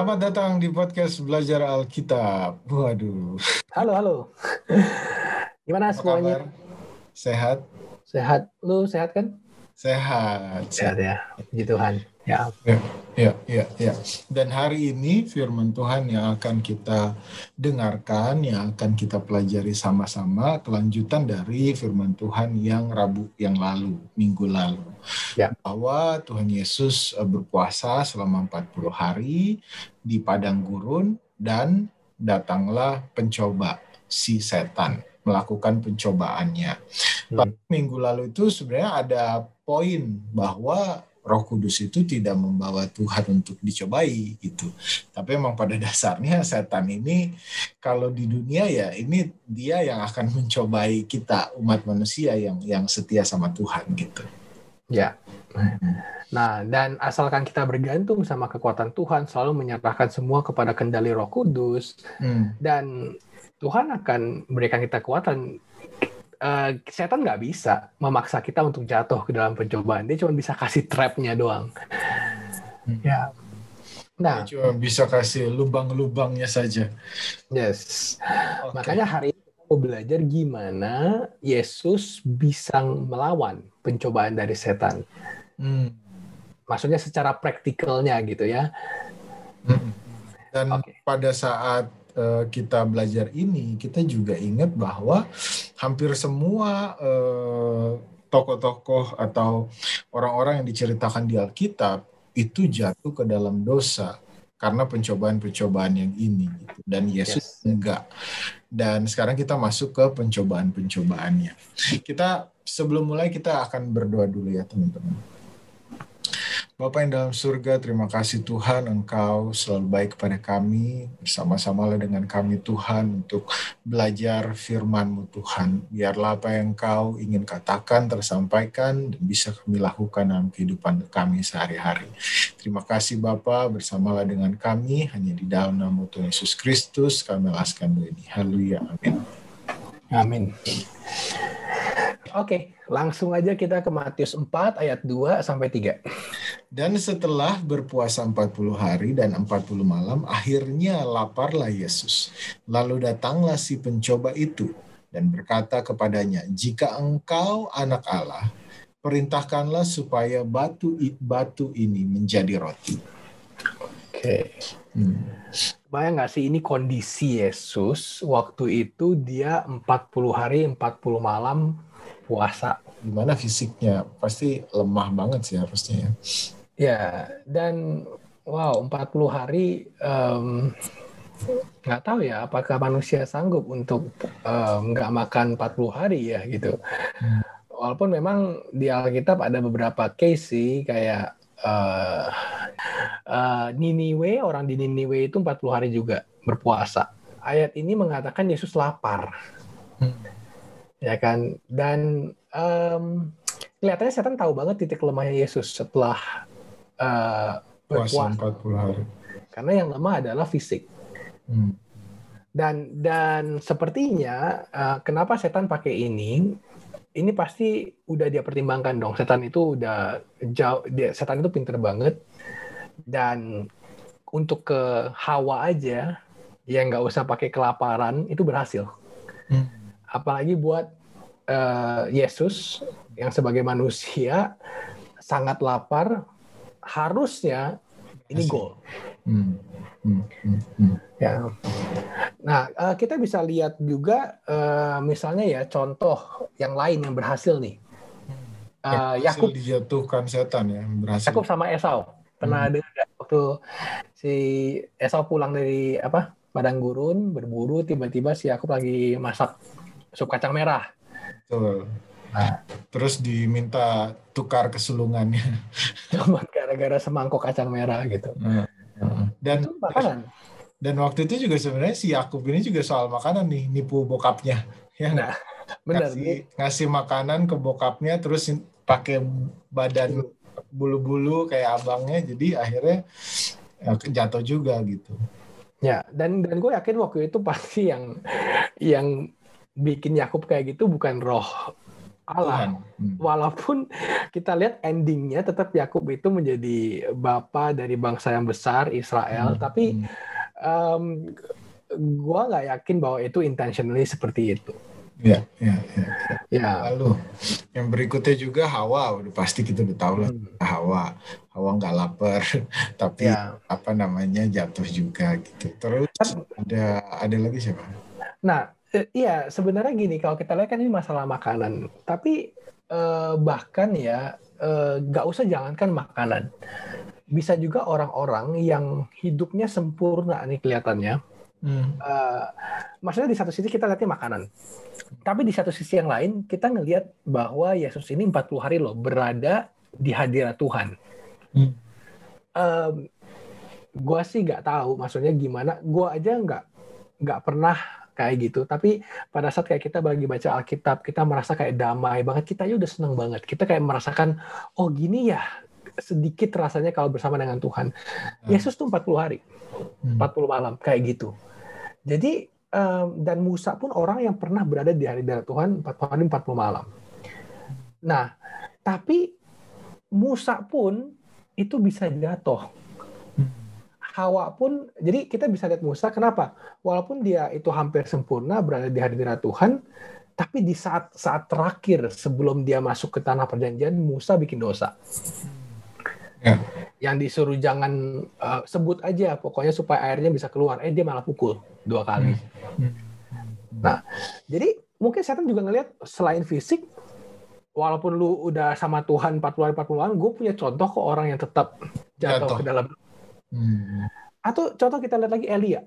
Selamat datang di podcast Belajar Alkitab. Waduh. Halo, halo. Gimana Apa semuanya? kabar? Sehat? Sehat? Lu sehat kan? Sehat. Sehat ya. Puji Tuhan. Ya. Ya, ya, ya. Dan hari ini firman Tuhan yang akan kita dengarkan, yang akan kita pelajari sama-sama, kelanjutan dari firman Tuhan yang Rabu yang lalu, minggu lalu. Ya. Bahwa Tuhan Yesus eh, berpuasa selama 40 hari di padang gurun dan datanglah pencoba si setan melakukan pencobaannya. Hmm. Tapi minggu lalu itu sebenarnya ada poin bahwa Roh Kudus itu tidak membawa Tuhan untuk dicobai gitu. Tapi emang pada dasarnya setan ini kalau di dunia ya ini dia yang akan mencobai kita umat manusia yang yang setia sama Tuhan gitu. Ya. Nah, dan asalkan kita bergantung sama kekuatan Tuhan, selalu menyerahkan semua kepada kendali Roh Kudus, Hmm. dan Tuhan akan memberikan kita kekuatan. Eh, setan nggak bisa memaksa kita untuk jatuh ke dalam pencobaan. Dia cuma bisa kasih trapnya doang. Hmm. Ya. Nah, Dia cuma bisa kasih lubang-lubangnya saja. yes. Oke. Makanya hari ini kita mau belajar gimana Yesus bisa melawan pencobaan dari setan. Hmm. Maksudnya secara praktikalnya gitu ya. Hmm. Dan Oke. pada saat eh, kita belajar ini, kita juga ingat bahwa hampir semua eh, tokoh-tokoh atau orang-orang yang diceritakan di Alkitab itu jatuh ke dalam dosa karena pencobaan-pencobaan yang ini. gitu. Dan Yesus Yes. enggak. Dan sekarang kita masuk ke pencobaan-pencobaannya. Kita sebelum mulai kita akan berdoa dulu ya teman-teman. Bapa yang dalam surga, terima kasih Tuhan Engkau selalu baik kepada kami. Bersama-samalah dengan kami Tuhan untuk belajar firman-Mu Tuhan. Biarlah apa yang Engkau ingin katakan tersampaikan dan bisa kami lakukan dalam kehidupan kami sehari-hari. Terima kasih Bapa bersamalah dengan kami. Hanya di dalam nama Tuhan Yesus Kristus kami alaskan ini. Haleluya. Amin. Amin. Oke, langsung aja kita ke Matius 4 ayat 2 sampai 3. Dan setelah berpuasa 40 hari dan 40 malam, akhirnya laparlah Yesus. Lalu datanglah si pencoba itu dan berkata kepadanya, "Jika engkau anak Allah, perintahkanlah supaya batu batu ini menjadi roti." Oke. Hmm. Bayang nggak sih ini kondisi Yesus waktu itu dia 40 hari 40 malam puasa. Gimana fisiknya? Pasti lemah banget sih harusnya ya. Ya, dan wow 40 hari em, nggak tahu ya apakah manusia sanggup untuk em, nggak makan 40 hari ya gitu. Hmm. Walaupun memang di Alkitab ada beberapa case sih kayak eh, Niniwe, orang di Niniwe itu 40 hari juga berpuasa. Ayat ini mengatakan Yesus lapar. Hmm. Ya kan? Dan em, kelihatannya setan tahu banget titik lemahnya Yesus setelah Puasa berpuasa. 40 hari. Karena yang lemah adalah fisik. Hmm. Dan dan sepertinya eh, kenapa setan pakai ini? Ini pasti udah dia pertimbangkan dong. Setan itu udah jauh. Dia, setan itu pinter banget. Dan untuk ke Hawa aja, yang nggak usah pakai kelaparan itu berhasil. Hmm. Apalagi buat eh, Yesus yang sebagai manusia sangat lapar, harusnya ini gol. Hmm. Hmm. Hmm. Hmm. Ya. Nah, eh, kita bisa lihat juga eh, misalnya ya contoh yang lain yang berhasil nih. Berhasil Yakub dijatuhkan setan ya, berhasil. Yakub sama Esau. Pernah ada nggak waktu si Esau pulang dari apa? Padang gurun berburu tiba-tiba si Yakub lagi masak sup kacang merah. Betul. Nah. Terus diminta tukar kesulungannya. Cuma gara-gara semangkuk kacang merah gitu. Dan Itu makanan. Dan waktu itu juga sebenarnya si Yakub ini juga soal makanan nih, nipu bokapnya. Ya? Nah, benar. ngasih, ngasih makanan ke bokapnya terus pakai badan bulu-bulu kayak abangnya jadi akhirnya ya, jatuh juga gitu. Ya, dan dan gue yakin waktu itu pasti yang yang bikin Yakub kayak gitu bukan roh Allah. Hmm. Walaupun kita lihat endingnya tetap Yakub itu menjadi bapa dari bangsa yang besar Israel, hmm. tapi um, gua nggak yakin bahwa itu intentionally seperti itu. Ya, ya, ya, ya. Lalu yang berikutnya juga Hawa, udah pasti kita udah tahu lah hmm. Hawa. Hawa nggak lapar, tapi ya. apa namanya jatuh juga gitu. Terus ada ada lagi siapa? Nah, Eh, iya, sebenarnya gini, kalau kita lihat kan ini masalah makanan. Tapi eh, bahkan ya, eh, nggak usah jangankan makanan. Bisa juga orang-orang yang hidupnya sempurna nih kelihatannya. Hmm. Uh, maksudnya di satu sisi kita lihatnya makanan. Tapi di satu sisi yang lain, kita ngelihat bahwa Yesus ini 40 hari loh berada di hadirat Tuhan. Hmm. Um, gua sih nggak tahu maksudnya gimana. Gua aja nggak nggak pernah kayak gitu. Tapi pada saat kayak kita bagi baca Alkitab, kita merasa kayak damai banget. Kita aja udah seneng banget. Kita kayak merasakan, oh gini ya, sedikit rasanya kalau bersama dengan Tuhan. Hmm. Yesus tuh 40 hari, 40 hmm. malam, kayak gitu. Jadi, um, dan Musa pun orang yang pernah berada di hari darah Tuhan 40 hari, 40 malam. Nah, tapi Musa pun itu bisa jatuh Hawa pun, jadi kita bisa lihat Musa, kenapa? Walaupun dia itu hampir sempurna berada di hadirat Tuhan, tapi di saat saat terakhir sebelum dia masuk ke tanah perjanjian, Musa bikin dosa. Ya. Yang disuruh jangan uh, sebut aja, pokoknya supaya airnya bisa keluar. Eh dia malah pukul dua kali. Hmm. Nah, jadi mungkin setan juga ngelihat selain fisik, walaupun lu udah sama Tuhan 40 hari 40 hari, gue punya contoh kok orang yang tetap jatuh, jatuh. ke dalam Hmm. Atau contoh kita lihat lagi Elia.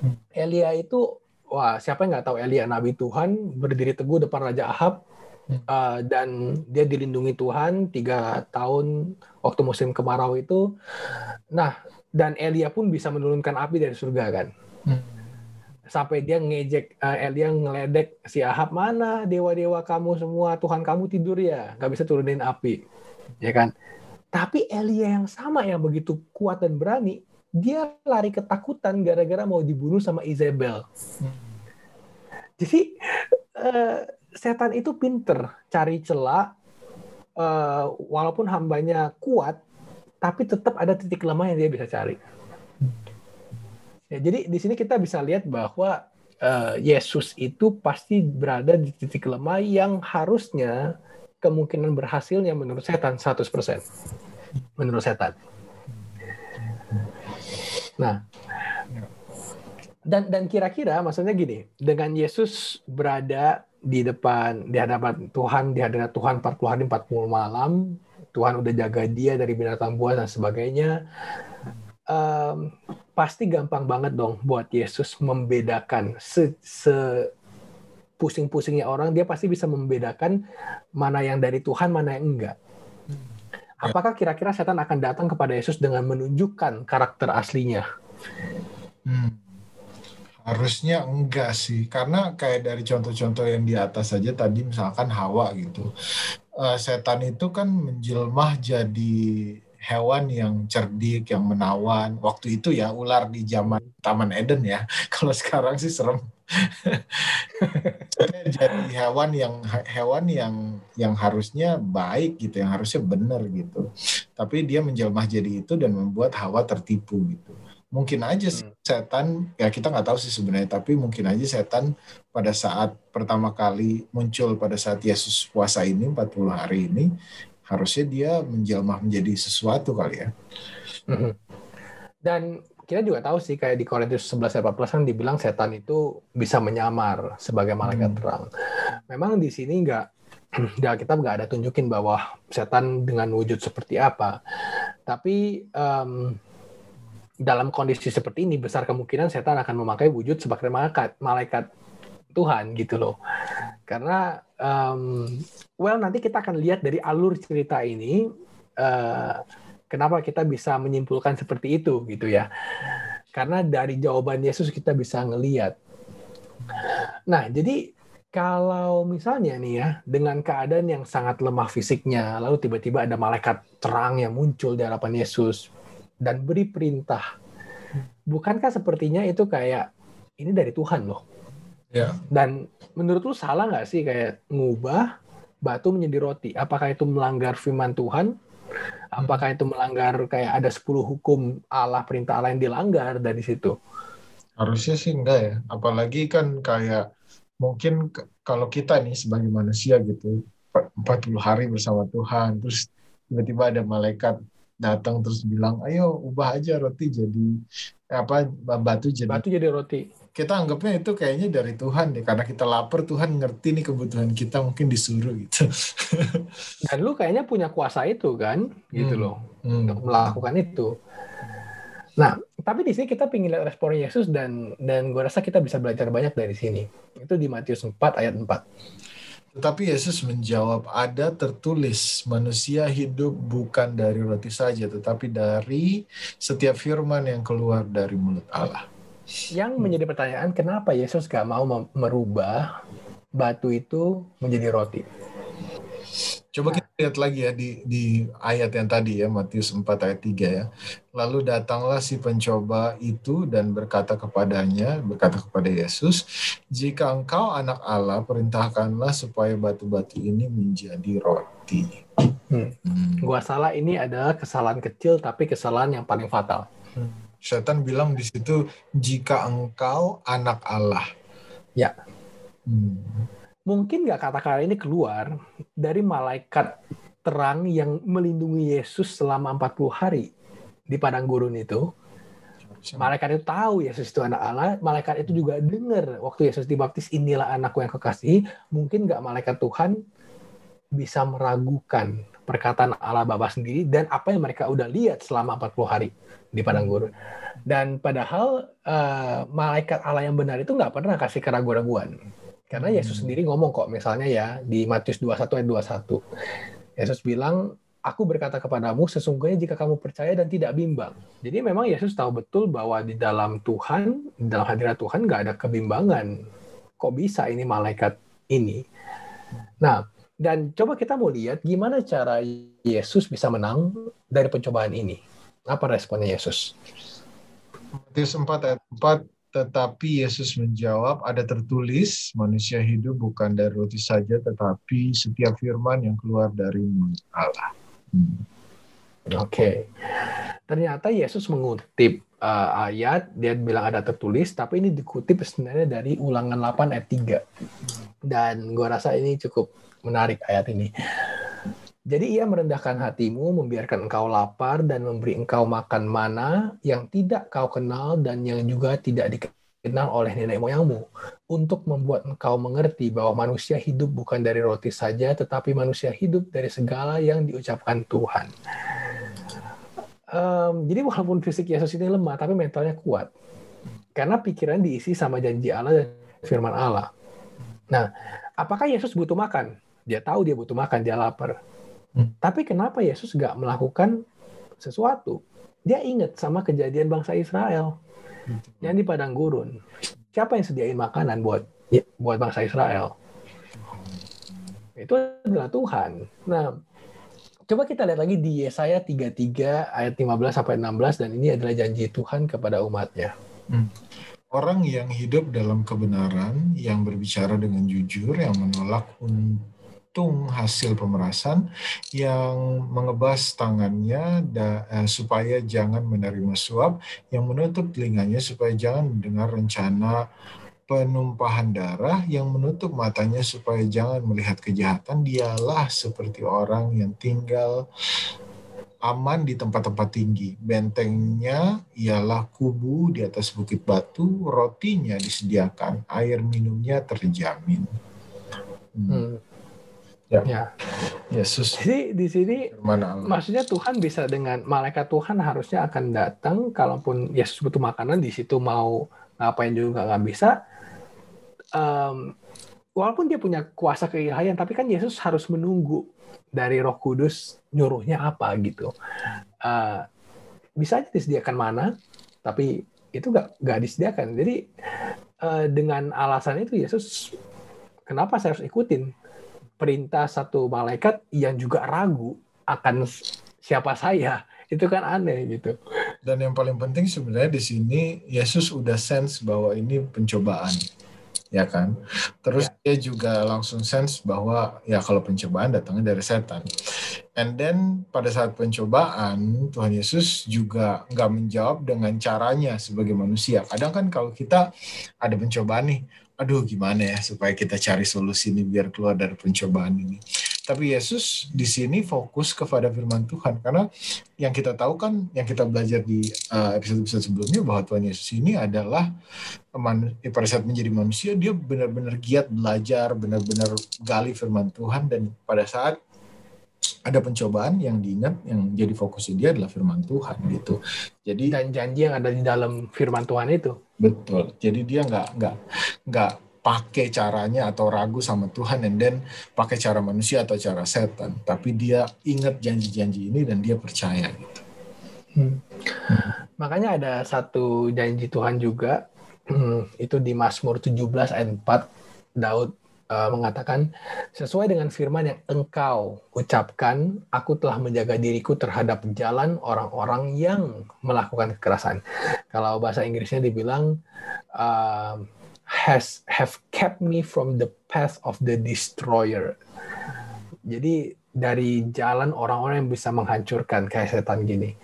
Hmm. Elia itu wah siapa yang nggak tahu Elia nabi Tuhan berdiri teguh depan Raja Ahab. Uh, dan dia dilindungi Tuhan tiga tahun waktu musim kemarau itu. Nah dan Elia pun bisa menurunkan api dari surga kan. Hmm. Sampai dia ngejek uh, Elia ngeledek si Ahab mana dewa-dewa kamu semua Tuhan kamu tidur ya nggak bisa turunin api ya kan tapi Elia yang sama yang begitu kuat dan berani, dia lari ketakutan gara-gara mau dibunuh sama Isabel. Hmm. Jadi uh, setan itu pinter cari celah, uh, walaupun hambanya kuat, tapi tetap ada titik lemah yang dia bisa cari. Ya, jadi di sini kita bisa lihat bahwa uh, Yesus itu pasti berada di titik lemah yang harusnya kemungkinan berhasilnya menurut setan 100%. Menurut setan. Nah, dan dan kira-kira maksudnya gini, dengan Yesus berada di depan di hadapan Tuhan, di hadapan Tuhan 40 hari 40 malam, Tuhan udah jaga dia dari binatang buas dan sebagainya. Um, pasti gampang banget dong buat Yesus membedakan se, se pusing-pusingnya orang dia pasti bisa membedakan mana yang dari Tuhan mana yang enggak. Apakah kira-kira setan akan datang kepada Yesus dengan menunjukkan karakter aslinya? Hmm. Harusnya enggak sih, karena kayak dari contoh-contoh yang di atas saja tadi misalkan Hawa gitu, uh, setan itu kan menjelmah jadi hewan yang cerdik, yang menawan. Waktu itu ya ular di zaman Taman Eden ya. Kalau sekarang sih serem. jadi hewan yang hewan yang yang harusnya baik gitu, yang harusnya benar gitu. Tapi dia menjelmah jadi itu dan membuat Hawa tertipu gitu. Mungkin aja sih hmm. setan, ya kita nggak tahu sih sebenarnya, tapi mungkin aja setan pada saat pertama kali muncul pada saat Yesus puasa ini 40 hari ini harusnya dia menjelma menjadi sesuatu kali ya. Hmm. Dan kita juga tahu sih kayak di Korintus 11 14 kan dibilang setan itu bisa menyamar sebagai malaikat hmm. terang. Memang di sini nggak di Alkitab nggak ada tunjukin bahwa setan dengan wujud seperti apa. Tapi um, dalam kondisi seperti ini besar kemungkinan setan akan memakai wujud sebagai malaikat malaikat Tuhan gitu loh. Karena um, well nanti kita akan lihat dari alur cerita ini uh, Kenapa kita bisa menyimpulkan seperti itu gitu ya? Karena dari jawaban Yesus kita bisa ngeliat. Nah, jadi kalau misalnya nih ya, dengan keadaan yang sangat lemah fisiknya, lalu tiba-tiba ada malaikat terang yang muncul di hadapan Yesus dan beri perintah. Bukankah sepertinya itu kayak ini dari Tuhan loh? Ya. Dan menurut lu salah nggak sih kayak ngubah batu menjadi roti. Apakah itu melanggar firman Tuhan? Apakah itu melanggar kayak ada 10 hukum Allah, perintah Allah yang dilanggar dari situ? Harusnya sih enggak ya. Apalagi kan kayak mungkin kalau kita nih sebagai manusia gitu 40 hari bersama Tuhan terus tiba-tiba ada malaikat datang terus bilang ayo ubah aja roti jadi apa batu jadi. Batu jadi roti. Kita anggapnya itu kayaknya dari Tuhan deh karena kita lapar Tuhan ngerti nih kebutuhan kita mungkin disuruh gitu. Dan lu kayaknya punya kuasa itu kan gitu hmm. loh hmm. untuk melakukan itu. Nah tapi di sini kita ingin lihat respon Yesus dan dan gue rasa kita bisa belajar banyak dari sini. Itu di Matius 4 ayat 4 tetapi Yesus menjawab, ada tertulis, manusia hidup bukan dari roti saja, tetapi dari setiap firman yang keluar dari mulut Allah. Yang menjadi pertanyaan, kenapa Yesus gak mau merubah batu itu menjadi roti? Coba kita lihat lagi ya di, di ayat yang tadi ya, Matius 4 ayat 3 ya. Lalu datanglah si pencoba itu dan berkata kepadanya, berkata kepada Yesus, jika engkau anak Allah, perintahkanlah supaya batu-batu ini menjadi roti. Hmm. Hmm. Gua salah ini adalah kesalahan kecil tapi kesalahan yang paling fatal. Hmm. Setan bilang di situ, jika engkau anak Allah. Ya. Hmm mungkin nggak kata-kata ini keluar dari malaikat terang yang melindungi Yesus selama 40 hari di padang gurun itu. Malaikat itu tahu Yesus itu anak Allah. Malaikat itu juga dengar waktu Yesus dibaptis, inilah anakku yang kekasih. Mungkin nggak malaikat Tuhan bisa meragukan perkataan Allah Bapa sendiri dan apa yang mereka udah lihat selama 40 hari di padang gurun. Dan padahal uh, malaikat Allah yang benar itu nggak pernah kasih keraguan-raguan karena Yesus hmm. sendiri ngomong kok, misalnya ya di Matius 21 ayat 21. Yesus bilang, aku berkata kepadamu, sesungguhnya jika kamu percaya dan tidak bimbang. Jadi memang Yesus tahu betul bahwa di dalam Tuhan, di dalam hadirat Tuhan nggak ada kebimbangan. Kok bisa ini malaikat ini? Nah, dan coba kita mau lihat gimana cara Yesus bisa menang dari pencobaan ini. Apa responnya Yesus? Matius 4 ayat 4 tetapi Yesus menjawab, ada tertulis, manusia hidup bukan dari roti saja, tetapi setiap firman yang keluar dari mulut Allah. Hmm. Oke. Okay. Ternyata Yesus mengutip uh, ayat, dia bilang ada tertulis, tapi ini dikutip sebenarnya dari ulangan 8 ayat 3. Dan gue rasa ini cukup menarik ayat ini. Jadi ia merendahkan hatimu, membiarkan engkau lapar dan memberi engkau makan mana yang tidak kau kenal dan yang juga tidak dikenal oleh nenek moyangmu, untuk membuat engkau mengerti bahwa manusia hidup bukan dari roti saja, tetapi manusia hidup dari segala yang diucapkan Tuhan. Um, jadi walaupun fisik Yesus ini lemah, tapi mentalnya kuat. Karena pikiran diisi sama janji Allah dan firman Allah. Nah, apakah Yesus butuh makan? Dia tahu dia butuh makan, dia lapar Hmm. Tapi kenapa Yesus nggak melakukan sesuatu? Dia ingat sama kejadian bangsa Israel hmm. yang di padang gurun. Siapa yang sediain makanan buat ya, buat bangsa Israel? Itu adalah Tuhan. Nah, coba kita lihat lagi di Yesaya 33 ayat 15 sampai 16 dan ini adalah janji Tuhan kepada umatnya. Hmm. Orang yang hidup dalam kebenaran, yang berbicara dengan jujur, yang menolak menghitung hasil pemerasan yang mengebas tangannya da, eh, supaya jangan menerima suap, yang menutup telinganya supaya jangan mendengar rencana penumpahan darah, yang menutup matanya supaya jangan melihat kejahatan, dialah seperti orang yang tinggal aman di tempat-tempat tinggi. Bentengnya ialah kubu di atas bukit batu, rotinya disediakan, air minumnya terjamin. Hmm. Hmm. Ya. ya. Yesus. Jadi di sini maksudnya Tuhan bisa dengan malaikat Tuhan harusnya akan datang kalaupun Yesus butuh makanan di situ mau ngapain juga nggak bisa. Um, walaupun dia punya kuasa keilahian tapi kan Yesus harus menunggu dari Roh Kudus nyuruhnya apa gitu. Uh, bisa aja disediakan mana tapi itu nggak nggak disediakan. Jadi uh, dengan alasan itu Yesus kenapa saya harus ikutin? Perintah satu malaikat yang juga ragu akan siapa saya itu kan aneh gitu. Dan yang paling penting sebenarnya di sini Yesus udah sense bahwa ini pencobaan. ya kan? Terus ya. dia juga langsung sense bahwa ya kalau pencobaan datangnya dari setan. And then pada saat pencobaan Tuhan Yesus juga nggak menjawab dengan caranya sebagai manusia. Kadang kan kalau kita ada pencobaan nih, aduh gimana ya supaya kita cari solusi nih biar keluar dari pencobaan ini. Tapi Yesus di sini fokus kepada firman Tuhan karena yang kita tahu kan yang kita belajar di uh, episode-episode sebelumnya bahwa Tuhan Yesus ini adalah eh, pada saat menjadi manusia dia benar-benar giat belajar, benar-benar gali firman Tuhan dan pada saat ada pencobaan yang diingat yang jadi fokusnya dia adalah firman Tuhan gitu. Jadi dan janji yang ada di dalam firman Tuhan itu. Betul. Jadi dia nggak nggak nggak pakai caranya atau ragu sama Tuhan and then pakai cara manusia atau cara setan tapi dia ingat janji-janji ini dan dia percaya gitu. Hmm. Makanya ada satu janji Tuhan juga hmm, itu di Mazmur 17 ayat 4 Daud uh, mengatakan sesuai dengan firman yang engkau ucapkan aku telah menjaga diriku terhadap jalan orang-orang yang melakukan kekerasan. Kalau bahasa Inggrisnya dibilang uh, has have kept me from the path of the destroyer. Jadi dari jalan orang-orang yang bisa menghancurkan kayak setan gini.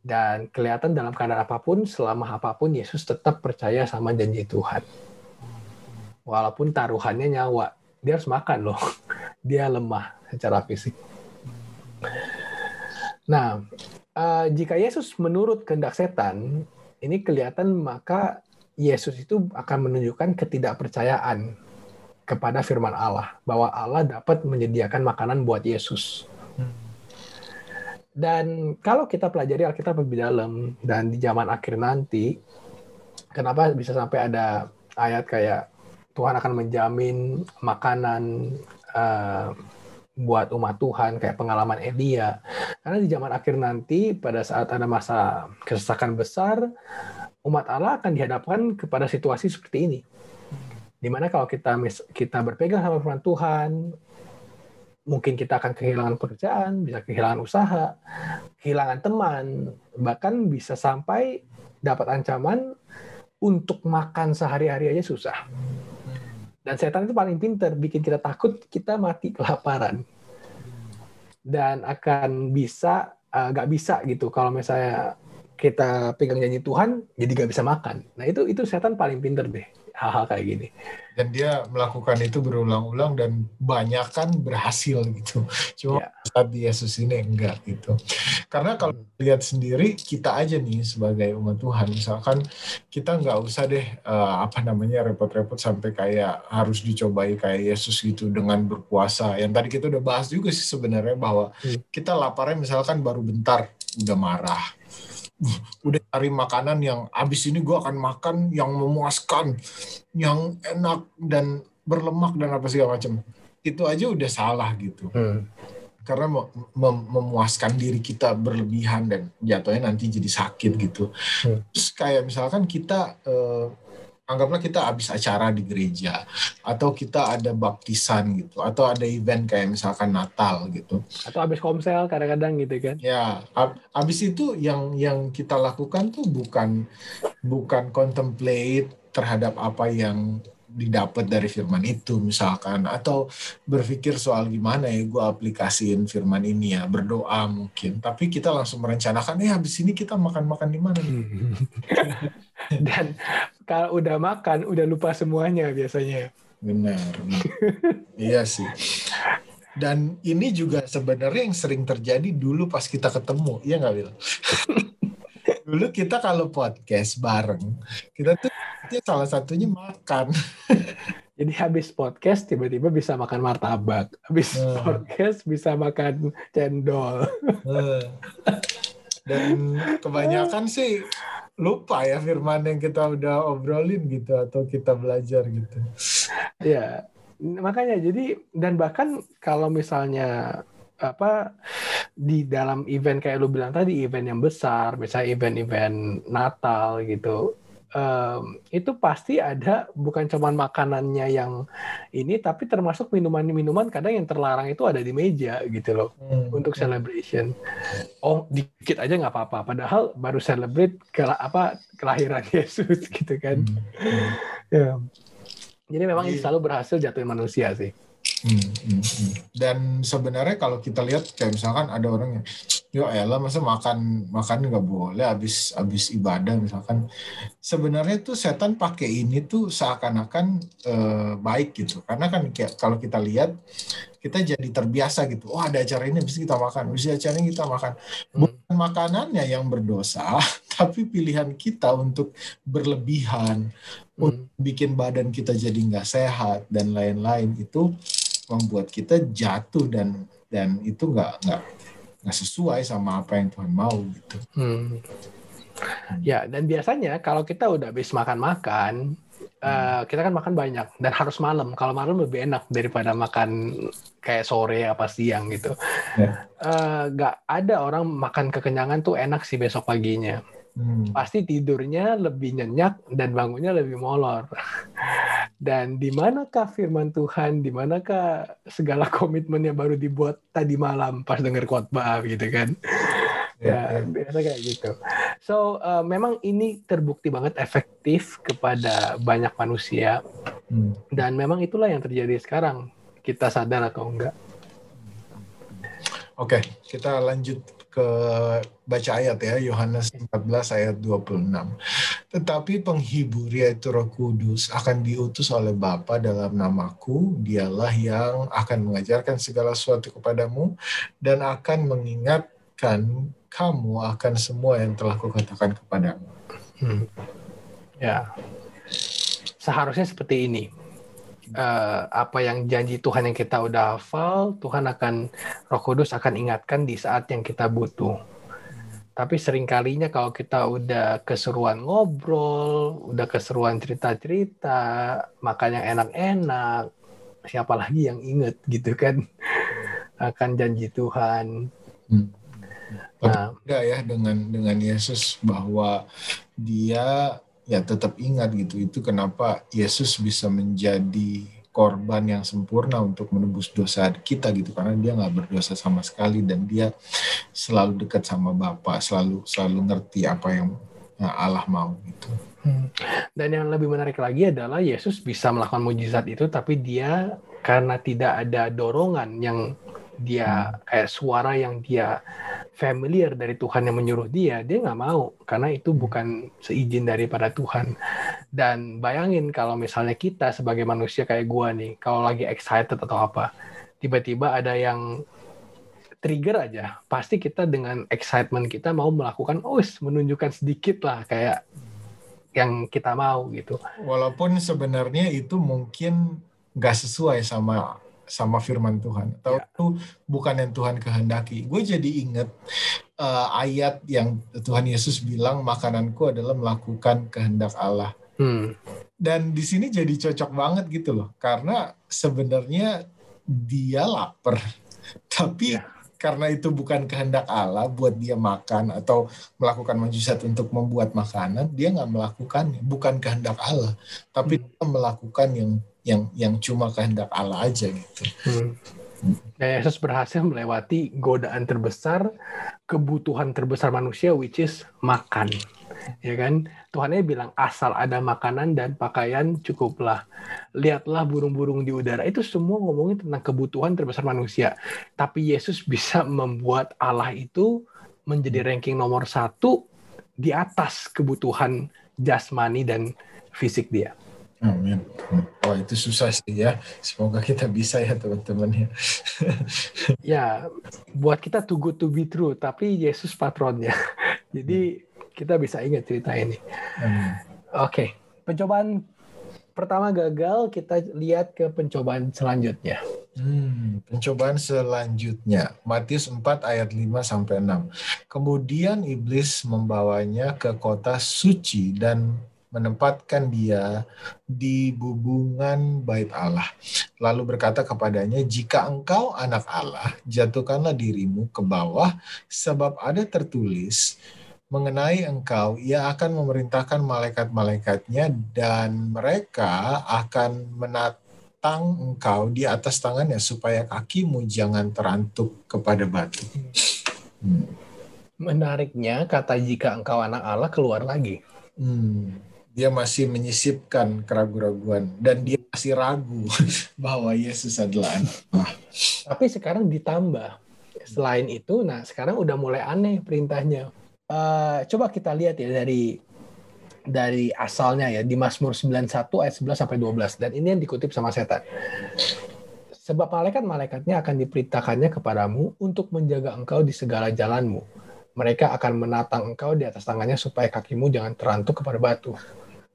Dan kelihatan dalam keadaan apa pun, selama apa pun, Yesus tetap percaya sama janji Tuhan. Walaupun taruhannya nyawa, dia harus makan loh. Dia lemah secara fisik. Nah, uh, jika Yesus menurut kehendak setan, ini kelihatan maka Yesus itu akan menunjukkan ketidakpercayaan kepada firman Allah bahwa Allah dapat menyediakan makanan buat Yesus. Dan kalau kita pelajari Alkitab lebih dalam dan di zaman akhir nanti, kenapa bisa sampai ada ayat kayak Tuhan akan menjamin makanan uh, buat umat Tuhan kayak pengalaman Elia. Karena di zaman akhir nanti pada saat ada masa kesesakan besar, umat Allah akan dihadapkan kepada situasi seperti ini. Di mana kalau kita kita berpegang sama firman Tuhan, mungkin kita akan kehilangan pekerjaan, bisa kehilangan usaha, kehilangan teman, bahkan bisa sampai dapat ancaman untuk makan sehari-hari aja susah. Dan setan itu paling pinter, bikin kita takut kita mati kelaparan. Dan akan bisa, nggak uh, bisa gitu kalau misalnya kita pegang janji Tuhan jadi gak bisa makan. Nah itu itu setan paling pinter deh hal-hal kayak gini. Dan dia melakukan itu berulang-ulang dan banyak kan berhasil gitu. Cuma yeah. saat di Yesus ini enggak gitu. Karena kalau hmm. lihat sendiri kita aja nih sebagai umat Tuhan, misalkan kita nggak usah deh uh, apa namanya repot-repot sampai kayak harus dicobai kayak Yesus gitu dengan berpuasa. Yang tadi kita udah bahas juga sih sebenarnya bahwa hmm. kita laparnya misalkan baru bentar udah marah udah cari makanan yang abis ini gue akan makan yang memuaskan, yang enak dan berlemak dan apa segala macam. Itu aja udah salah gitu. Hmm. Karena mem memuaskan diri kita berlebihan dan jatuhnya nanti jadi sakit gitu. Hmm. Terus kayak misalkan kita uh, anggaplah kita habis acara di gereja atau kita ada baptisan gitu atau ada event kayak misalkan Natal gitu. Atau habis komsel kadang-kadang gitu kan. Ya habis itu yang yang kita lakukan tuh bukan bukan contemplate terhadap apa yang didapat dari firman itu misalkan atau berpikir soal gimana ya gue aplikasiin firman ini ya berdoa mungkin. Tapi kita langsung merencanakan eh habis ini kita makan-makan di mana nih? Dan kalau udah makan udah lupa semuanya biasanya. Benar iya sih. Dan ini juga sebenarnya yang sering terjadi dulu pas kita ketemu iya nggak Wil? Dulu kita kalau podcast bareng kita tuh salah satunya makan. Jadi habis podcast tiba-tiba bisa makan martabak. Habis uh. podcast bisa makan cendol. Uh. dan kebanyakan sih lupa ya firman yang kita udah obrolin gitu atau kita belajar gitu. Ya, makanya jadi dan bahkan kalau misalnya apa di dalam event kayak lu bilang tadi event yang besar, misalnya event-event Natal gitu, um, itu pasti ada bukan cuma makanannya yang ini tapi termasuk minuman-minuman kadang yang terlarang itu ada di meja gitu loh hmm. untuk celebration oh dikit aja nggak apa-apa padahal baru celebrate ke apa kelahiran Yesus gitu kan hmm. ya Jadi memang ini Iya. selalu berhasil jatuhin manusia sih. Hmm, hmm, hmm. Dan sebenarnya kalau kita lihat kayak misalkan ada orang yang yo elah masa makan makan nggak boleh habis habis ibadah misalkan. Sebenarnya tuh setan pakai ini tuh seakan-akan eh, baik gitu. Karena kan kayak kalau kita lihat kita jadi terbiasa gitu. Oh ada acara ini bisa kita makan bisa acara ini kita makan. Bukan makanannya yang berdosa tapi pilihan kita untuk berlebihan Hmm. bikin badan kita jadi nggak sehat dan lain-lain. Itu membuat kita jatuh dan dan itu nggak nggak nggak sesuai sama apa yang Tuhan mau gitu. Hmm. Ya, dan biasanya kalau kita udah habis makan-makan, eh, kita kan makan banyak dan harus malam. Kalau malam lebih enak daripada makan kayak sore apa siang gitu. Ya. Eh, Nggak ada orang makan kekenyangan tuh enak sih besok paginya. Hmm. Pasti tidurnya lebih nyenyak dan bangunnya lebih molor. Dan di manakah firman Tuhan, di manakah segala komitmen yang baru dibuat tadi malam pas denger khotbah gitu kan. Ya, biasa kayak gitu. So uh, memang ini terbukti banget efektif kepada banyak manusia Hmm. dan memang itulah yang terjadi sekarang. Kita sadar atau enggak? Oke, kita lanjut ke baca ayat ya, Yohanes 14 ayat 26. Tetapi penghibur yaitu Roh Kudus akan diutus oleh Bapa dalam namaku, dialah yang akan mengajarkan segala sesuatu kepadamu dan akan mengingatkan kamu akan semua yang telah kukatakan kepadamu. Hmm. Ya, seharusnya seperti ini. Eh, apa yang janji Tuhan yang kita udah hafal, Tuhan akan Roh Kudus akan ingatkan di saat yang kita butuh. Tapi seringkalinya kalau kita udah keseruan ngobrol, udah keseruan cerita-cerita, makan yang enak-enak, siapa lagi yang inget gitu kan akan janji Tuhan. Hmm. Nah, Enggak ya dengan dengan Yesus bahwa dia ya tetap ingat gitu itu kenapa Yesus bisa menjadi korban yang sempurna untuk menebus dosa kita gitu karena dia nggak berdosa sama sekali dan dia selalu dekat sama Bapa selalu selalu ngerti apa yang ya, Allah mau gitu. Hmm. Dan yang lebih menarik lagi adalah Yesus bisa melakukan mujizat itu, tapi dia karena tidak ada dorongan yang dia kayak suara yang dia familiar dari Tuhan yang menyuruh dia, dia nggak mau karena itu bukan seizin daripada Tuhan. Dan bayangin kalau misalnya kita sebagai manusia kayak gua nih, kalau lagi excited atau apa, tiba-tiba ada yang trigger aja, pasti kita dengan excitement kita mau melakukan, oh menunjukkan sedikit lah kayak yang kita mau gitu. Walaupun sebenarnya itu mungkin nggak sesuai sama sama firman Tuhan atau Ya. itu bukan yang Tuhan kehendaki. Gue jadi inget uh, ayat yang Tuhan Yesus bilang makananku adalah melakukan kehendak Allah. Hmm. Dan di sini jadi cocok banget gitu loh, karena sebenarnya dia lapar, tapi Ya. karena itu bukan kehendak Allah buat dia makan atau melakukan mujizat untuk membuat makanan, dia nggak melakukannya, bukan kehendak Allah, tapi Hmm. dia melakukan yang yang yang cuma kehendak Allah aja gitu. Hmm. Dan Yesus berhasil melewati godaan terbesar, kebutuhan terbesar manusia, which is makan. Ya kan? Tuhannya bilang asal ada makanan dan pakaian cukuplah. Lihatlah burung-burung di udara. Itu semua ngomongin tentang kebutuhan terbesar manusia. Tapi Yesus bisa membuat Allah itu menjadi ranking nomor satu di atas kebutuhan jasmani dan fisik dia. Amin. Wah itu susah sih ya. Semoga kita bisa ya teman-teman ya. ya buat kita too good to be true tapi Yesus patronnya jadi kita bisa ingat cerita ini Amin. oke pencobaan pertama gagal kita lihat ke pencobaan selanjutnya Hmm, pencobaan selanjutnya Matius 4 ayat 5 sampai 6. Kemudian iblis membawanya ke kota suci dan menempatkan dia di bubungan bait Allah. Lalu berkata kepadanya, "Jika engkau anak Allah, jatuhkanlah dirimu ke bawah, sebab ada tertulis mengenai engkau, ia akan memerintahkan malaikat-malaikatnya dan mereka akan menat tang engkau di atas tangannya supaya kakimu jangan terantuk kepada batu. Hmm. menariknya kata jika engkau anak Allah keluar lagi Hmm. Dia masih menyisipkan keraguan-raguan dan dia masih ragu bahwa Yesus adalah anak Allah. Tapi sekarang ditambah. Selain itu, nah sekarang udah mulai aneh perintahnya. Uh, coba kita lihat ya dari dari asalnya ya di Mazmur 91 ayat 11 sampai 12 dan ini yang dikutip sama setan. Sebab malaikat-malaikatnya akan diperintahkannya kepadamu untuk menjaga engkau di segala jalanmu. Mereka akan menatang engkau di atas tangannya supaya kakimu jangan terantuk kepada batu.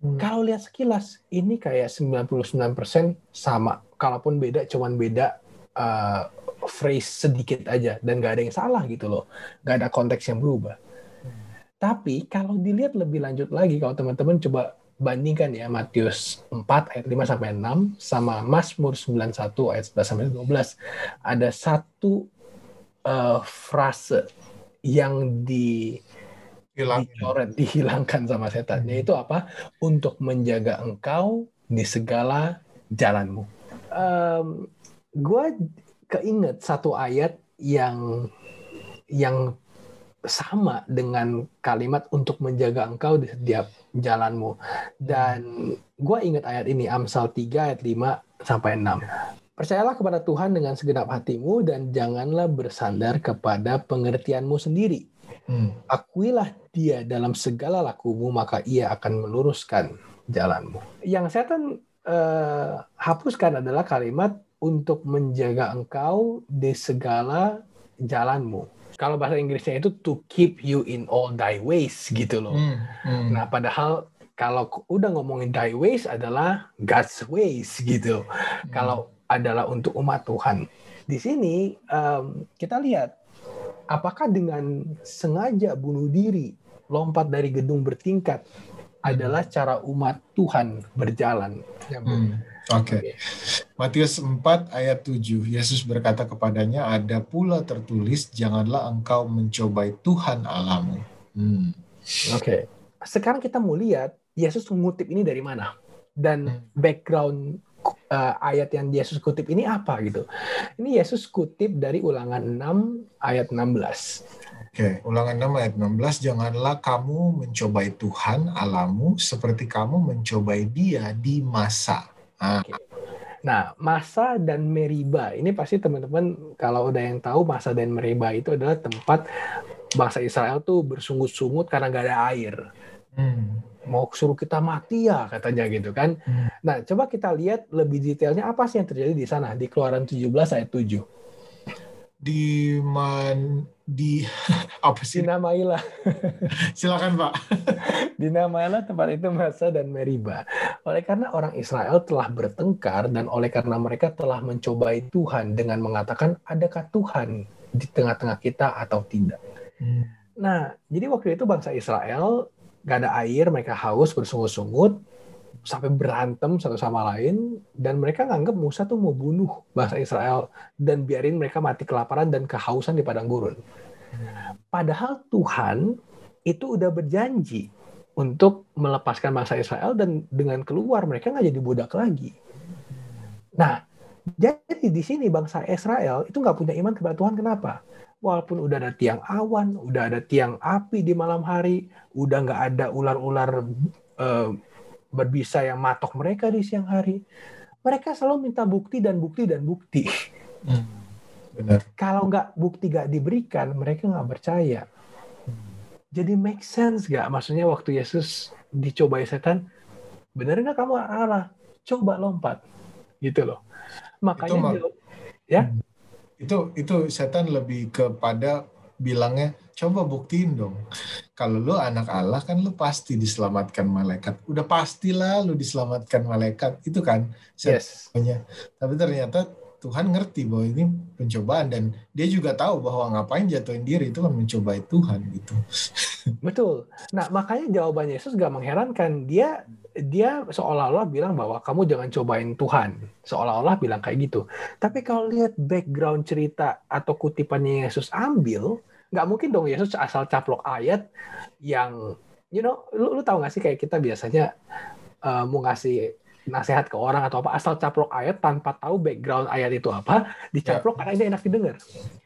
Hmm. Kalau lihat sekilas, ini kayak 99% sama. Kalaupun beda, cuman beda uh, phrase sedikit aja. Dan gak ada yang salah gitu loh. Gak ada konteks yang berubah. Tapi kalau dilihat lebih lanjut lagi, kalau teman-teman coba bandingkan ya Matius 4 ayat 5 sampai 6 sama Mazmur 91 ayat 11 sampai 12 ada satu uh, frase yang di dicoret dihilangkan sama setan hmm. yaitu apa untuk menjaga engkau di segala jalanmu um, gue keinget satu ayat yang yang sama dengan kalimat untuk menjaga engkau di setiap jalanmu. Dan gue ingat ayat ini, Amsal 3 ayat 5 sampai 6. Percayalah kepada Tuhan dengan segenap hatimu dan janganlah bersandar kepada pengertianmu sendiri. Hmm. Akuilah dia dalam segala lakumu, maka ia akan meluruskan jalanmu. Yang setan uh, hapuskan adalah kalimat untuk menjaga engkau di segala jalanmu kalau bahasa Inggrisnya itu to keep you in all thy ways gitu loh. Hmm, hmm. Nah, padahal kalau udah ngomongin thy ways adalah God's ways gitu. Hmm. Kalau adalah untuk umat Tuhan. Di sini um, kita lihat apakah dengan sengaja bunuh diri, lompat dari gedung bertingkat adalah cara umat Tuhan berjalan. Hmm. Oke. Okay. Matius 4 ayat 7. Yesus berkata kepadanya, "Ada pula tertulis, janganlah engkau mencobai Tuhan Allahmu." Hmm. Oke. Okay. Sekarang kita mau lihat Yesus mengutip ini dari mana dan hmm. background uh, ayat yang Yesus kutip ini apa gitu. Ini Yesus kutip dari Ulangan 6 ayat 16. Oke, ulangan 6 ayat 16, janganlah kamu mencobai Tuhan Allahmu seperti kamu mencobai dia di masa Ah. Nah, Masa dan Meriba ini pasti teman-teman kalau udah yang tahu Masa dan Meriba itu adalah tempat bangsa Israel tuh bersungut-sungut karena gak ada air. Hmm. Mau suruh kita mati ya katanya gitu kan. Hmm. Nah, coba kita lihat lebih detailnya apa sih yang terjadi di sana di Keluaran 17 ayat 7 di man di apa sih dinamailah silakan pak dinamailah tempat itu Masa dan Meriba oleh karena orang Israel telah bertengkar dan oleh karena mereka telah mencobai Tuhan dengan mengatakan adakah Tuhan di tengah-tengah kita atau tidak hmm. nah jadi waktu itu bangsa Israel gak ada air mereka haus bersungut-sungut sampai berantem satu sama lain dan mereka nganggap Musa tuh mau bunuh bangsa Israel dan biarin mereka mati kelaparan dan kehausan di padang gurun. Padahal Tuhan itu udah berjanji untuk melepaskan bangsa Israel dan dengan keluar mereka nggak jadi budak lagi. Nah, jadi di sini bangsa Israel itu nggak punya iman kepada Tuhan kenapa? Walaupun udah ada tiang awan, udah ada tiang api di malam hari, udah nggak ada ular-ular uh, berbisa yang matok mereka di siang hari. Mereka selalu minta bukti dan bukti dan bukti. Hmm, benar. Kalau nggak bukti nggak diberikan, mereka nggak percaya. Jadi make sense nggak? Maksudnya waktu Yesus dicobai setan, benar nggak kamu Allah? Coba lompat, gitu loh. Makanya itu, ya. Itu itu setan lebih kepada bilangnya coba buktiin dong. Kalau lu anak Allah kan lu pasti diselamatkan malaikat. Udah pastilah lu diselamatkan malaikat. Itu kan yes. Tapi ternyata Tuhan ngerti bahwa ini pencobaan dan dia juga tahu bahwa ngapain jatuhin diri itu kan mencobai Tuhan gitu. Betul. Nah makanya jawaban Yesus gak mengherankan. Dia dia seolah-olah bilang bahwa kamu jangan cobain Tuhan. Seolah-olah bilang kayak gitu. Tapi kalau lihat background cerita atau kutipannya Yesus ambil, nggak mungkin dong Yesus asal caplok ayat yang you know lu, lu tahu nggak sih kayak kita biasanya uh, mau ngasih nasihat ke orang atau apa asal caplok ayat tanpa tahu background ayat itu apa dicaplok karena ini enak didengar.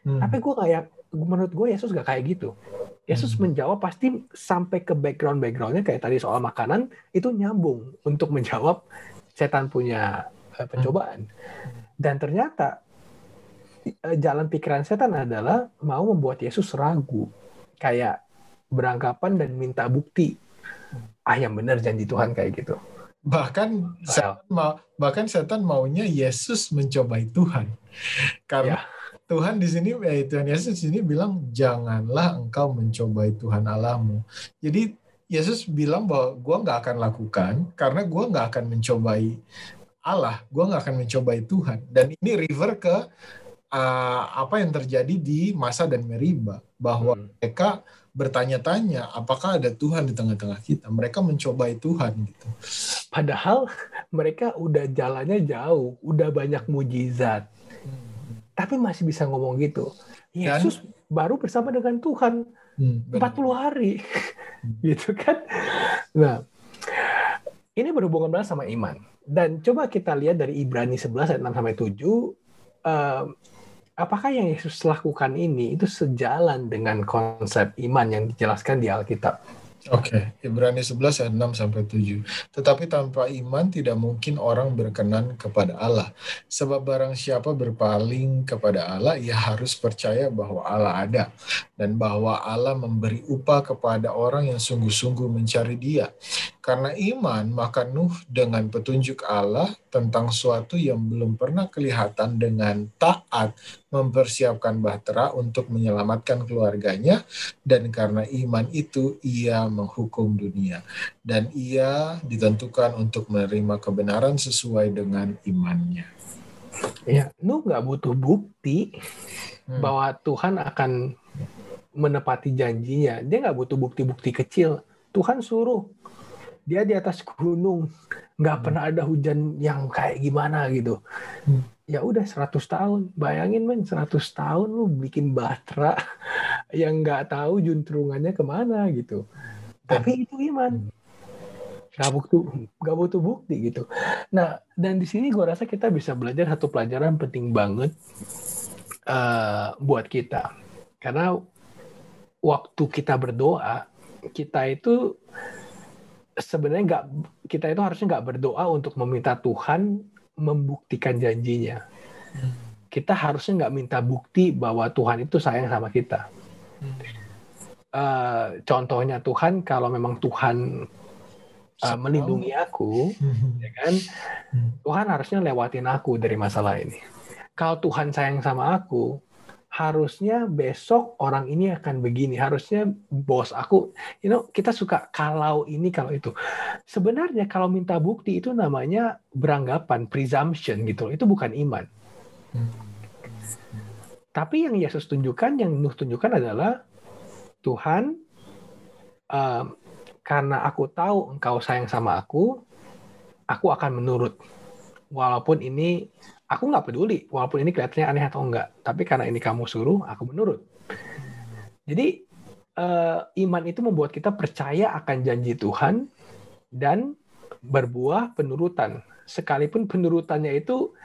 Hmm. tapi gue kayak menurut gue Yesus gak kayak gitu. Yesus Hmm. menjawab pasti sampai ke background backgroundnya kayak tadi soal makanan itu nyambung untuk menjawab setan punya eh, pencobaan. Dan ternyata eh, jalan pikiran setan adalah mau membuat Yesus ragu. Kayak beranggapan dan minta bukti. Ah yang benar janji Tuhan kayak gitu bahkan setan mau bahkan setan maunya Yesus mencobai Tuhan karena Ya. Tuhan di sini eh, Tuhan Yesus di sini bilang janganlah engkau mencobai Tuhan Allahmu jadi Yesus bilang bahwa gua nggak akan lakukan karena gua nggak akan mencobai Allah gua nggak akan mencobai Tuhan dan ini river ke uh, apa yang terjadi di masa dan Meriba bahwa Hmm. mereka bertanya-tanya apakah ada Tuhan di tengah-tengah kita mereka mencobai Tuhan gitu Padahal mereka udah jalannya jauh, udah banyak mujizat, tapi masih bisa ngomong gitu. Yesus baru bersama dengan Tuhan Hmm, benar. 40 hari, Hmm. gitu kan? Nah, ini berhubungan banget sama iman. Dan coba kita lihat dari Ibrani 11 ayat 6 sampai 7, eh, apakah yang Yesus lakukan ini itu sejalan dengan konsep iman yang dijelaskan di Alkitab? Oke, Ibrani 11 ayat 6 sampai 7. Tetapi tanpa iman tidak mungkin orang berkenan kepada Allah. Sebab barang siapa berpaling kepada Allah, ia harus percaya bahwa Allah ada dan bahwa Allah memberi upah kepada orang yang sungguh-sungguh mencari Dia. Karena iman, maka Nuh dengan petunjuk Allah tentang suatu yang belum pernah kelihatan dengan taat mempersiapkan bahtera untuk menyelamatkan keluarganya dan karena iman itu ia menghukum dunia dan ia ditentukan untuk menerima kebenaran sesuai dengan imannya. Ya, Nuh nggak butuh bukti Hmm. bahwa Tuhan akan menepati janjinya. Dia nggak butuh bukti-bukti kecil. Tuhan suruh dia di atas gunung, nggak Hmm. pernah ada hujan yang kayak gimana gitu. Hmm. Ya udah 100 tahun. Bayangin men 100 tahun lu bikin bahtera yang nggak tahu juntrungannya ke mana gitu. Tapi itu iman. Nggak butuh, nggak butuh bukti gitu. Nah, dan di sini gue rasa kita bisa belajar satu pelajaran penting banget eh, buat kita. Karena waktu kita berdoa, kita itu sebenarnya nggak kita itu harusnya nggak berdoa untuk meminta Tuhan membuktikan janjinya. Kita harusnya nggak minta bukti bahwa Tuhan itu sayang sama kita. Eh, contohnya Tuhan, kalau memang Tuhan eh, melindungi aku, ya kan, Tuhan harusnya lewatin aku dari masalah ini. Kalau Tuhan sayang sama aku, harusnya besok orang ini akan begini. Harusnya bos aku, you know, kita suka kalau ini kalau itu. Sebenarnya kalau minta bukti itu namanya beranggapan, presumption gitu. Itu bukan iman. Tapi yang Yesus tunjukkan, yang Nuh tunjukkan adalah Tuhan, em, karena aku tahu engkau sayang sama aku, aku akan menurut. Walaupun ini aku nggak peduli, walaupun ini kelihatannya aneh atau enggak. Tapi karena ini kamu suruh, aku menurut. Jadi eh, iman itu membuat kita percaya akan janji Tuhan dan berbuah penurutan. Sekalipun penurutannya itu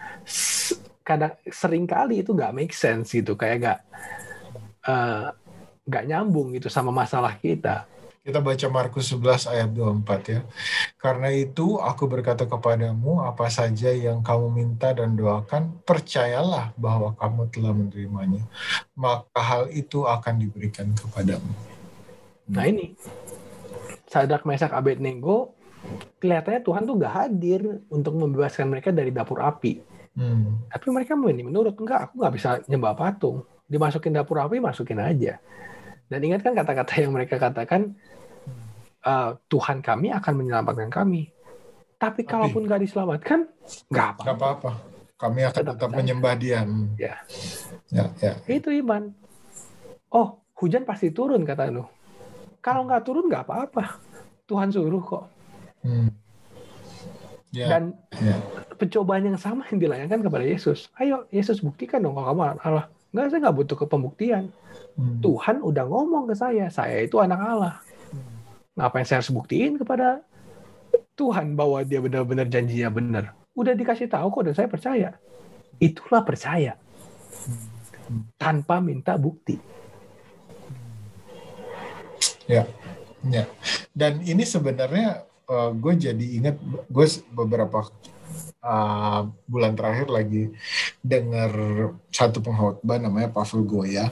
kadang sering kali itu nggak make sense gitu, kayak nggak eh, nggak nyambung gitu sama masalah kita. Kita baca Markus 11 ayat 24 ya. Karena itu aku berkata kepadamu apa saja yang kamu minta dan doakan, percayalah bahwa kamu telah menerimanya. Maka hal itu akan diberikan kepadamu. Nah ini Sadrak Mesak Abednego kelihatannya Tuhan tuh nggak hadir untuk membebaskan mereka dari dapur api. Hmm. Tapi mereka ini menurut enggak, aku nggak bisa nyembah patung. Dimasukin dapur api, masukin aja. Dan ingat kan kata-kata yang mereka katakan, "Eh, Tuhan kami akan menyelamatkan kami. Tapi kalaupun nggak diselamatkan, nggak apa. Gak apa-apa. Kami akan Tetap tetap menyembah dia. Hmm. Ya. Ya, ya. Itu iman. Oh, hujan pasti turun kata Nuh. Kalau nggak turun nggak apa-apa. Tuhan suruh kok. Hmm. Ya, Dan ya. pencobaan yang sama yang dilayangkan kepada Yesus. Ayo, Yesus buktikan dong kalau kamu Allah. Enggak, saya nggak butuh ke pembuktian. Hmm. Tuhan udah ngomong ke saya, saya itu anak Allah. Ngapain saya harus buktiin kepada Tuhan bahwa dia benar-benar janjinya benar. Udah dikasih tahu kok dan saya percaya. Itulah percaya. Tanpa minta bukti. Ya, ya. Dan ini sebenarnya uh, gue jadi ingat gue beberapa uh, bulan terakhir lagi dengar satu pengkhotbah namanya Pavel Goya.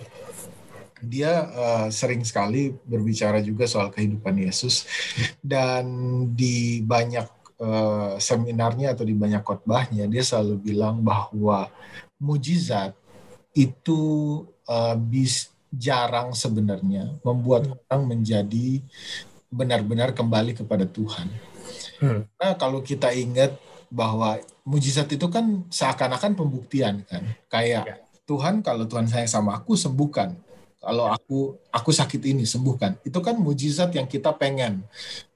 Dia uh, sering sekali berbicara juga soal kehidupan Yesus dan di banyak uh, seminarnya atau di banyak khotbahnya dia selalu bilang bahwa mujizat itu uh, bis jarang sebenarnya membuat hmm. orang menjadi benar-benar kembali kepada Tuhan. Hmm. Nah, kalau kita ingat bahwa mujizat itu kan seakan-akan pembuktian kan, kayak ya. Tuhan kalau Tuhan sayang sama aku sembuhkan, kalau aku aku sakit ini sembuhkan. Itu kan mujizat yang kita pengen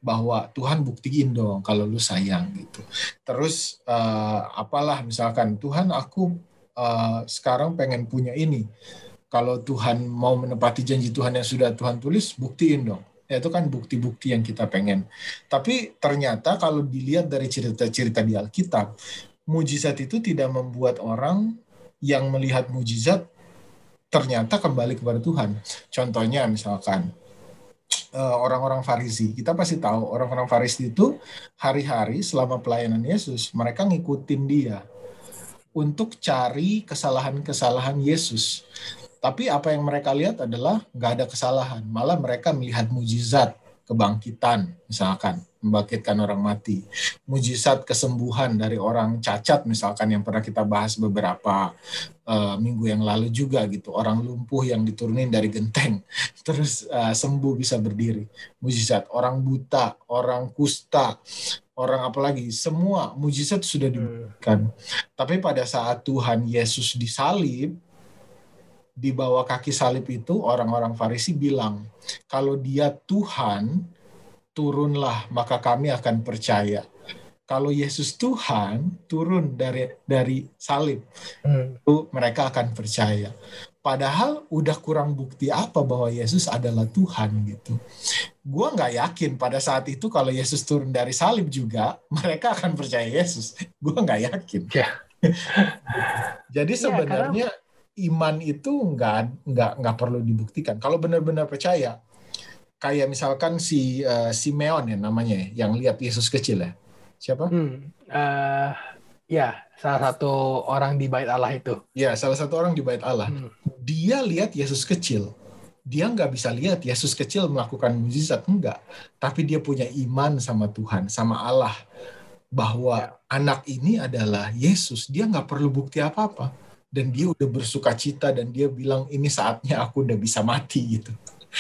bahwa Tuhan buktiin dong kalau lu sayang gitu. Terus uh, apalah misalkan Tuhan aku uh, sekarang pengen punya ini kalau Tuhan mau menepati janji Tuhan yang sudah Tuhan tulis, buktiin dong. Ya, itu kan bukti-bukti yang kita pengen. Tapi ternyata kalau dilihat dari cerita-cerita di Alkitab, mujizat itu tidak membuat orang yang melihat mujizat ternyata kembali kepada Tuhan. Contohnya misalkan eh, orang-orang Farisi. Kita pasti tahu orang-orang Farisi itu hari-hari selama pelayanan Yesus, mereka ngikutin dia untuk cari kesalahan-kesalahan Yesus. Tapi apa yang mereka lihat adalah nggak ada kesalahan. Malah mereka melihat mujizat kebangkitan, misalkan membangkitkan orang mati, mujizat kesembuhan dari orang cacat, misalkan yang pernah kita bahas beberapa uh, minggu yang lalu juga gitu, orang lumpuh yang diturunin dari genteng, terus uh, sembuh bisa berdiri, mujizat orang buta, orang kusta, orang apalagi semua mujizat sudah diberikan. Hmm. Tapi pada saat Tuhan Yesus disalib, di bawah kaki salib itu orang-orang Farisi bilang, kalau dia Tuhan, turunlah maka kami akan percaya. Kalau Yesus Tuhan turun dari dari salib, hmm. itu mereka akan percaya. Padahal udah kurang bukti apa bahwa Yesus adalah Tuhan gitu. Gua nggak yakin pada saat itu kalau Yesus turun dari salib juga mereka akan percaya Yesus. Gua nggak yakin. Ya. Jadi ya, sebenarnya karena iman itu nggak nggak nggak perlu dibuktikan. Kalau benar-benar percaya, kayak misalkan si uh, Simeon ya namanya, ya, yang lihat Yesus kecil ya, siapa? Hmm, uh, ya salah satu orang di bait Allah itu. Ya salah satu orang di bait Allah. Hmm. Dia lihat Yesus kecil. Dia nggak bisa lihat Yesus kecil melakukan mujizat enggak, tapi dia punya iman sama Tuhan, sama Allah bahwa ya. anak ini adalah Yesus. Dia nggak perlu bukti apa-apa dan dia udah bersuka cita dan dia bilang ini saatnya aku udah bisa mati gitu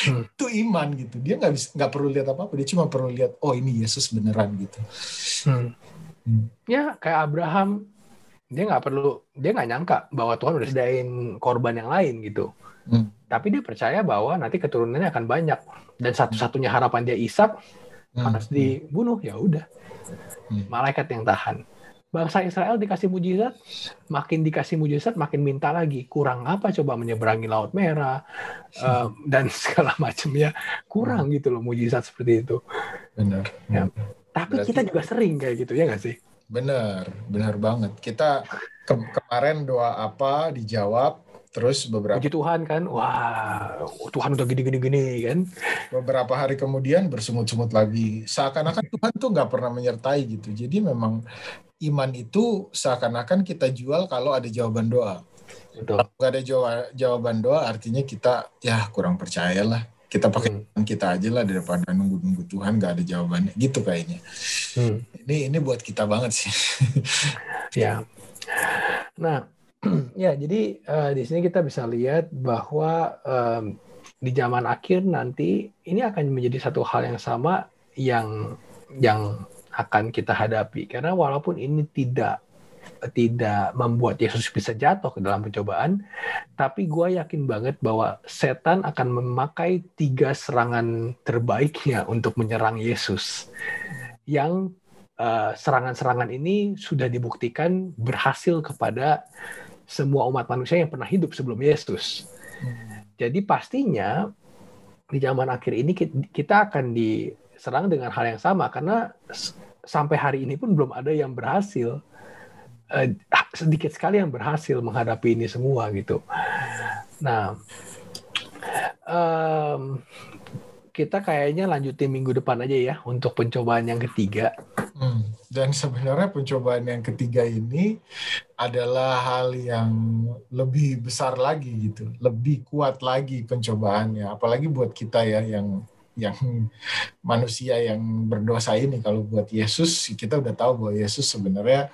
hmm. itu iman gitu dia nggak bisa nggak perlu lihat apa apa dia cuma perlu lihat oh ini Yesus beneran gitu hmm. Hmm. ya kayak Abraham dia nggak perlu dia nggak nyangka bahwa Tuhan udah sediain korban yang lain gitu hmm. tapi dia percaya bahwa nanti keturunannya akan banyak dan satu-satunya harapan dia Ishak hmm. harus dibunuh ya udah hmm. malaikat yang tahan bangsa Israel dikasih mujizat, makin dikasih mujizat, makin minta lagi. Kurang apa coba menyeberangi Laut Merah uh, dan segala macamnya. Kurang gitu loh mujizat seperti itu. Benar. Ya. Tapi Berarti... kita juga sering kayak gitu ya nggak sih? Benar, benar banget. Kita ke kemarin doa apa dijawab, Terus beberapa Puji Tuhan kan, wah Tuhan udah gini-gini gini kan. Beberapa hari kemudian bersemut-semut lagi. Seakan-akan Tuhan tuh nggak pernah menyertai gitu. Jadi memang iman itu seakan-akan kita jual kalau ada jawaban doa. Betul. Kalau ada jawaban doa, artinya kita ya kurang percaya lah. Kita pakai hmm. kita aja lah daripada nunggu-nunggu Tuhan nggak ada jawabannya. Gitu kayaknya. Hmm. Ini ini buat kita banget sih. ya. Nah, ya jadi uh, di sini kita bisa lihat bahwa um, di zaman akhir nanti ini akan menjadi satu hal yang sama yang yang akan kita hadapi karena walaupun ini tidak tidak membuat Yesus bisa jatuh ke dalam pencobaan, tapi gue yakin banget bahwa setan akan memakai tiga serangan terbaiknya untuk menyerang Yesus. Yang uh, serangan-serangan ini sudah dibuktikan berhasil kepada semua umat manusia yang pernah hidup sebelum Yesus. Jadi pastinya di zaman akhir ini kita akan diserang dengan hal yang sama karena sampai hari ini pun belum ada yang berhasil. Uh, sedikit sekali yang berhasil menghadapi ini semua gitu. Nah, um, kita kayaknya lanjutin minggu depan aja ya untuk pencobaan yang ketiga. Hmm. Dan sebenarnya pencobaan yang ketiga ini adalah hal yang lebih besar lagi gitu, lebih kuat lagi pencobaannya. Apalagi buat kita ya yang yang manusia yang berdosa ini kalau buat Yesus kita udah tahu bahwa Yesus sebenarnya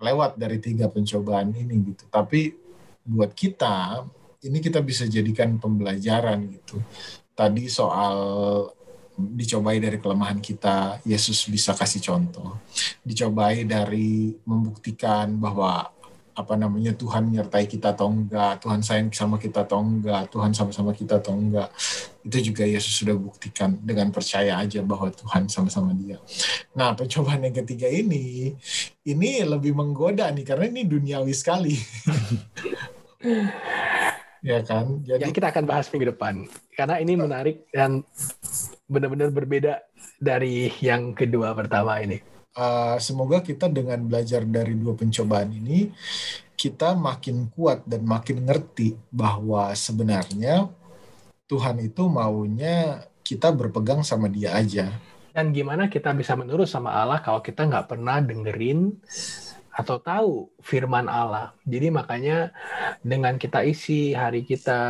lewat dari tiga pencobaan ini gitu tapi buat kita ini kita bisa jadikan pembelajaran gitu tadi soal dicobai dari kelemahan kita Yesus bisa kasih contoh dicobai dari membuktikan bahwa apa namanya Tuhan menyertai kita atau enggak, Tuhan sayang sama kita atau enggak, Tuhan sama-sama kita atau enggak. Itu juga Yesus sudah buktikan dengan percaya aja bahwa Tuhan sama-sama dia. Nah, percobaan yang ketiga ini ini lebih menggoda nih karena ini duniawi sekali. ya kan? Jadi yang kita akan bahas minggu depan. Karena ini menarik dan benar-benar berbeda dari yang kedua pertama ini uh, semoga kita dengan belajar dari dua pencobaan ini kita makin kuat dan makin ngerti bahwa sebenarnya Tuhan itu maunya kita berpegang sama dia aja. Dan gimana kita bisa menurut sama Allah kalau kita nggak pernah dengerin atau tahu firman Allah. Jadi makanya dengan kita isi hari kita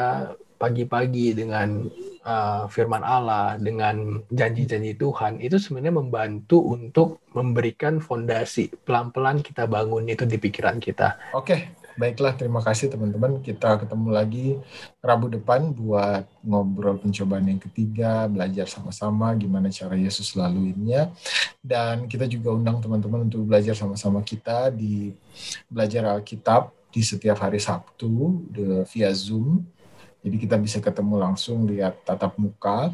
pagi-pagi dengan uh, firman Allah, dengan janji-janji Tuhan, itu sebenarnya membantu untuk memberikan fondasi. Pelan-pelan kita bangun itu di pikiran kita. Oke, baiklah. Terima kasih teman-teman. Kita ketemu lagi Rabu depan buat ngobrol pencobaan yang ketiga, belajar sama-sama gimana cara Yesus laluinnya. Dan kita juga undang teman-teman untuk belajar sama-sama kita di belajar Alkitab di setiap hari Sabtu via Zoom jadi kita bisa ketemu langsung lihat tatap muka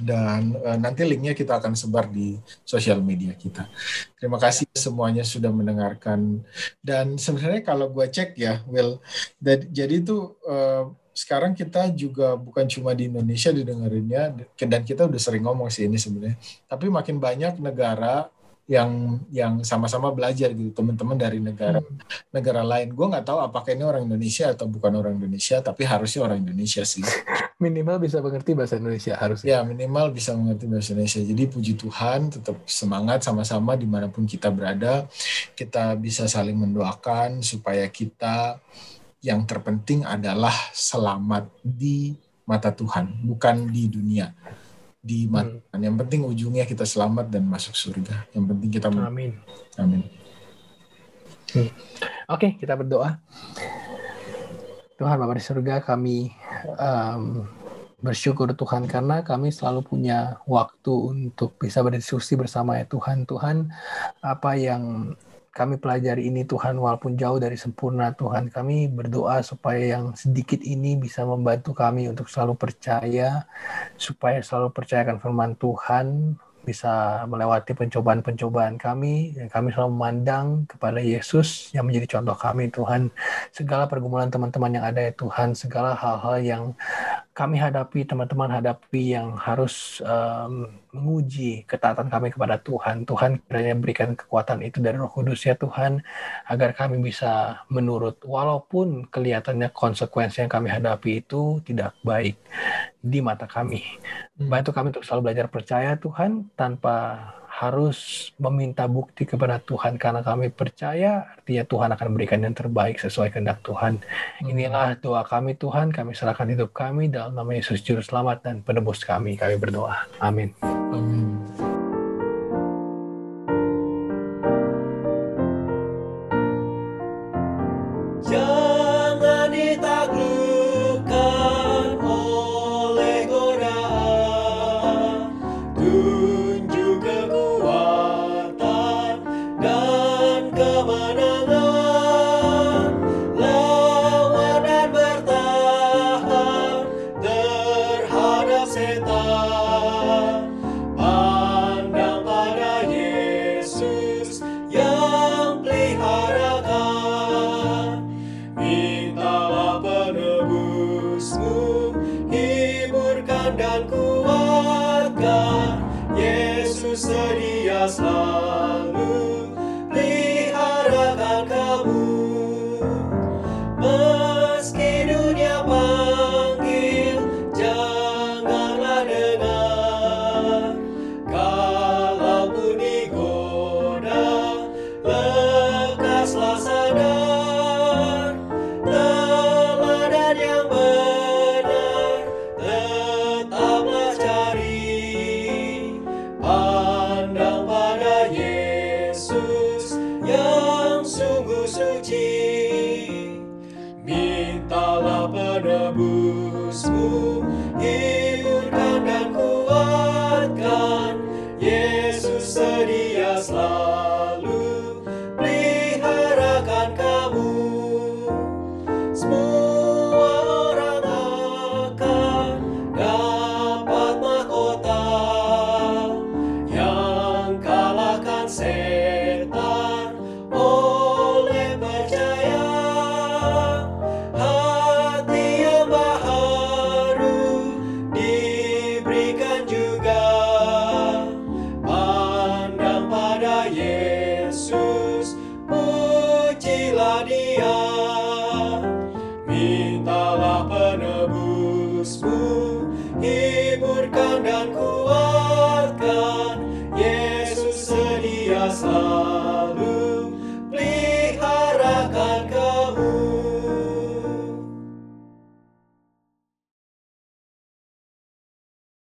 dan uh, nanti linknya kita akan sebar di sosial media kita. Terima kasih semuanya sudah mendengarkan dan sebenarnya kalau gue cek ya, Will, jadi itu uh, sekarang kita juga bukan cuma di Indonesia didengerinnya dan kita udah sering ngomong sih ini sebenarnya, tapi makin banyak negara yang yang sama-sama belajar gitu teman-teman dari negara hmm. negara lain. Gue nggak tahu apakah ini orang Indonesia atau bukan orang Indonesia tapi harusnya orang Indonesia sih. Minimal bisa mengerti bahasa Indonesia harusnya. Ya minimal bisa mengerti bahasa Indonesia. Jadi puji Tuhan tetap semangat sama-sama di mana pun kita berada. Kita bisa saling mendoakan supaya kita yang terpenting adalah selamat di mata Tuhan bukan di dunia di mana. Hmm. Yang penting ujungnya kita selamat dan masuk surga. Yang penting kita Amin. Amin. Hmm. Oke, okay, kita berdoa. Tuhan Bapa di surga, kami um, bersyukur Tuhan karena kami selalu punya waktu untuk bisa berdiskusi bersama ya Tuhan. Tuhan, apa yang kami pelajari ini Tuhan walaupun jauh dari sempurna Tuhan. Kami berdoa supaya yang sedikit ini bisa membantu kami untuk selalu percaya supaya selalu percayakan firman Tuhan bisa melewati pencobaan-pencobaan kami dan kami selalu memandang kepada Yesus yang menjadi contoh kami Tuhan. Segala pergumulan teman-teman yang ada ya Tuhan segala hal-hal yang kami hadapi teman-teman hadapi yang harus um, menguji ketaatan kami kepada Tuhan Tuhan kiranya berikan kekuatan itu dari Roh Kudus ya Tuhan agar kami bisa menurut walaupun kelihatannya konsekuensi yang kami hadapi itu tidak baik di mata kami Hmm. Bantu kami untuk selalu belajar percaya Tuhan tanpa harus meminta bukti kepada Tuhan karena kami percaya artinya Tuhan akan memberikan yang terbaik sesuai kehendak Tuhan. Hmm. Inilah doa kami Tuhan, kami serahkan hidup kami dalam nama Yesus Juru Selamat dan penebus kami. Kami berdoa. Amin. Amin.